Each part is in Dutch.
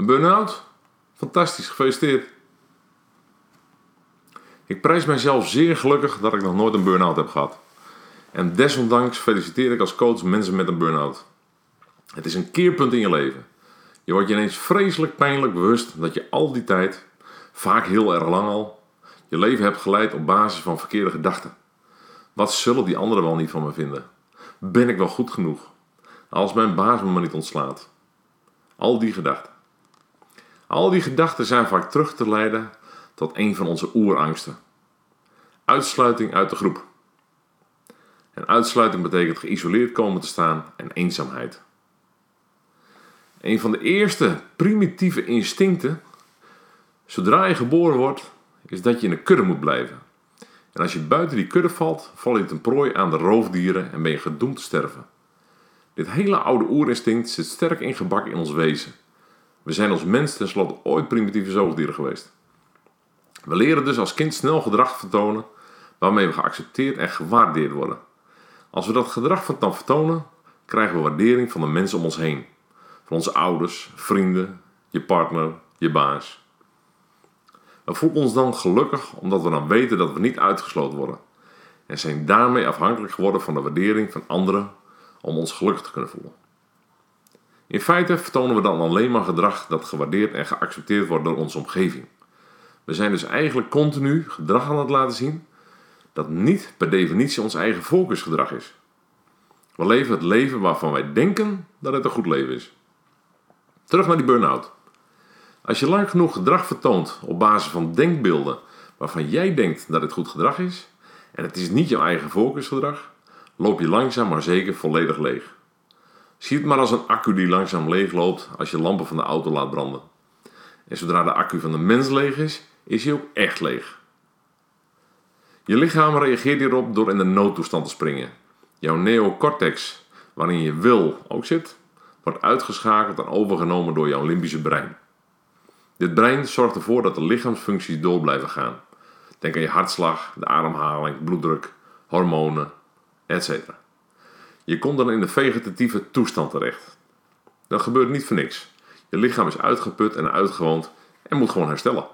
Een burn-out? Fantastisch, gefeliciteerd. Ik prijs mijzelf zeer gelukkig dat ik nog nooit een burn-out heb gehad. En desondanks feliciteer ik als coach mensen met een burn-out. Het is een keerpunt in je leven. Je wordt je ineens vreselijk pijnlijk bewust dat je al die tijd, vaak heel erg lang al, je leven hebt geleid op basis van verkeerde gedachten. Wat zullen die anderen wel niet van me vinden? Ben ik wel goed genoeg? Als mijn baas me maar niet ontslaat. Al die gedachten. Al die gedachten zijn vaak terug te leiden tot een van onze oerangsten. Uitsluiting uit de groep. En uitsluiting betekent geïsoleerd komen te staan en eenzaamheid. Een van de eerste primitieve instincten, zodra je geboren wordt, is dat je in een kudde moet blijven. En als je buiten die kudde valt, val je ten prooi aan de roofdieren en ben je gedoemd te sterven. Dit hele oude oerinstinct zit sterk ingebakken in ons wezen. We zijn als mens tenslotte ooit primitieve zoogdieren geweest. We leren dus als kind snel gedrag vertonen waarmee we geaccepteerd en gewaardeerd worden. Als we dat gedrag van dan vertonen, krijgen we waardering van de mensen om ons heen. Van onze ouders, vrienden, je partner, je baas. We voelen ons dan gelukkig omdat we dan weten dat we niet uitgesloten worden. En zijn daarmee afhankelijk geworden van de waardering van anderen om ons gelukkig te kunnen voelen. In feite vertonen we dan alleen maar gedrag dat gewaardeerd en geaccepteerd wordt door onze omgeving. We zijn dus eigenlijk continu gedrag aan het laten zien dat niet per definitie ons eigen focusgedrag is. We leven het leven waarvan wij denken dat het een goed leven is. Terug naar die burn-out. Als je lang genoeg gedrag vertoont op basis van denkbeelden waarvan jij denkt dat het goed gedrag is, en het is niet jouw eigen focusgedrag, loop je langzaam maar zeker volledig leeg. Zie het maar als een accu die langzaam leeg loopt als je lampen van de auto laat branden. En zodra de accu van de mens leeg is, is hij ook echt leeg. Je lichaam reageert hierop door in de noodtoestand te springen. Jouw neocortex, waarin je wil ook zit, wordt uitgeschakeld en overgenomen door jouw limbische brein. Dit brein zorgt ervoor dat de lichaamsfuncties door blijven gaan. Denk aan je hartslag, de ademhaling, bloeddruk, hormonen, etc. Je komt dan in de vegetatieve toestand terecht. Dat gebeurt niet voor niks. Je lichaam is uitgeput en uitgewoond en moet gewoon herstellen.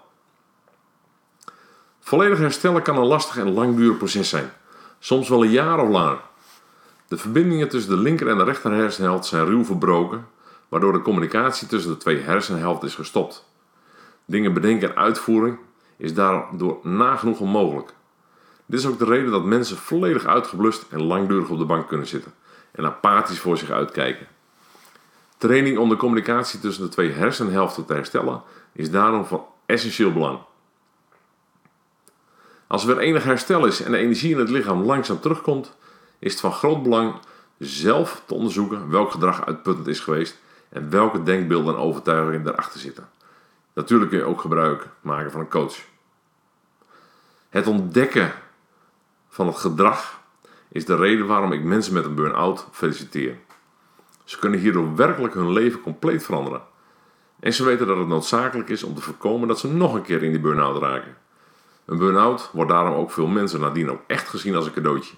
Volledig herstellen kan een lastig en langdurig proces zijn, soms wel een jaar of langer. De verbindingen tussen de linker en de rechter hersenhelft zijn ruw verbroken, waardoor de communicatie tussen de twee hersenhelften is gestopt. Dingen bedenken en uitvoering is daardoor nagenoeg onmogelijk. Dit is ook de reden dat mensen volledig uitgeblust en langdurig op de bank kunnen zitten en apathisch voor zich uitkijken. Training om de communicatie tussen de twee hersenhelften te herstellen is daarom van essentieel belang. Als er weer enig herstel is en de energie in het lichaam langzaam terugkomt, is het van groot belang zelf te onderzoeken welk gedrag uitputtend is geweest en welke denkbeelden en overtuigingen daarachter zitten. Natuurlijk kun je ook gebruik maken van een coach. Het ontdekken van het gedrag is de reden waarom ik mensen met een burn-out feliciteer. Ze kunnen hierdoor werkelijk hun leven compleet veranderen. En ze weten dat het noodzakelijk is om te voorkomen dat ze nog een keer in die burn-out raken. Een burn-out wordt daarom ook veel mensen nadien ook echt gezien als een cadeautje.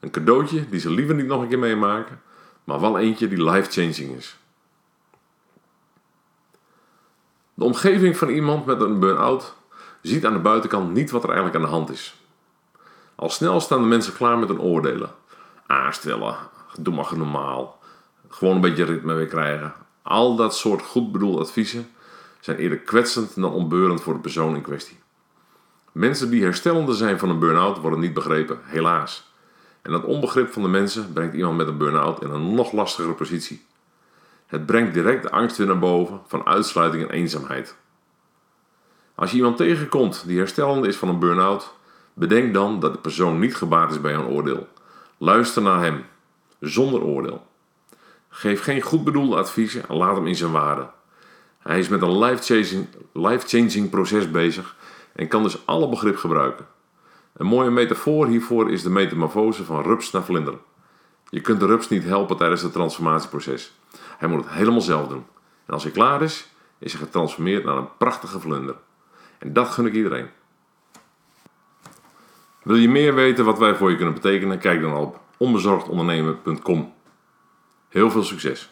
Een cadeautje die ze liever niet nog een keer meemaken, maar wel eentje die life-changing is. De omgeving van iemand met een burn-out ziet aan de buitenkant niet wat er eigenlijk aan de hand is. Al snel staan de mensen klaar met hun oordelen. Aanstellen, doe maar normaal, gewoon een beetje ritme weer krijgen. Al dat soort goed bedoelde adviezen zijn eerder kwetsend dan onbeurend voor de persoon in kwestie. Mensen die herstellende zijn van een burn-out worden niet begrepen, helaas. En dat onbegrip van de mensen brengt iemand met een burn-out in een nog lastigere positie. Het brengt direct de angst weer naar boven van uitsluiting en eenzaamheid. Als je iemand tegenkomt die herstellende is van een burn-out, bedenk dan dat de persoon niet gebaat is bij een oordeel. Luister naar hem, zonder oordeel. Geef geen goed bedoelde adviezen en laat hem in zijn waarde. Hij is met een life-changing life proces bezig en kan dus alle begrip gebruiken. Een mooie metafoor hiervoor is de metamorfose van rups naar vlinder. Je kunt de rups niet helpen tijdens het transformatieproces. Hij moet het helemaal zelf doen. En als hij klaar is, is hij getransformeerd naar een prachtige vlinder. En dat gun ik iedereen. Wil je meer weten wat wij voor je kunnen betekenen? Kijk dan op onbezorgdondernemen.com. Heel veel succes!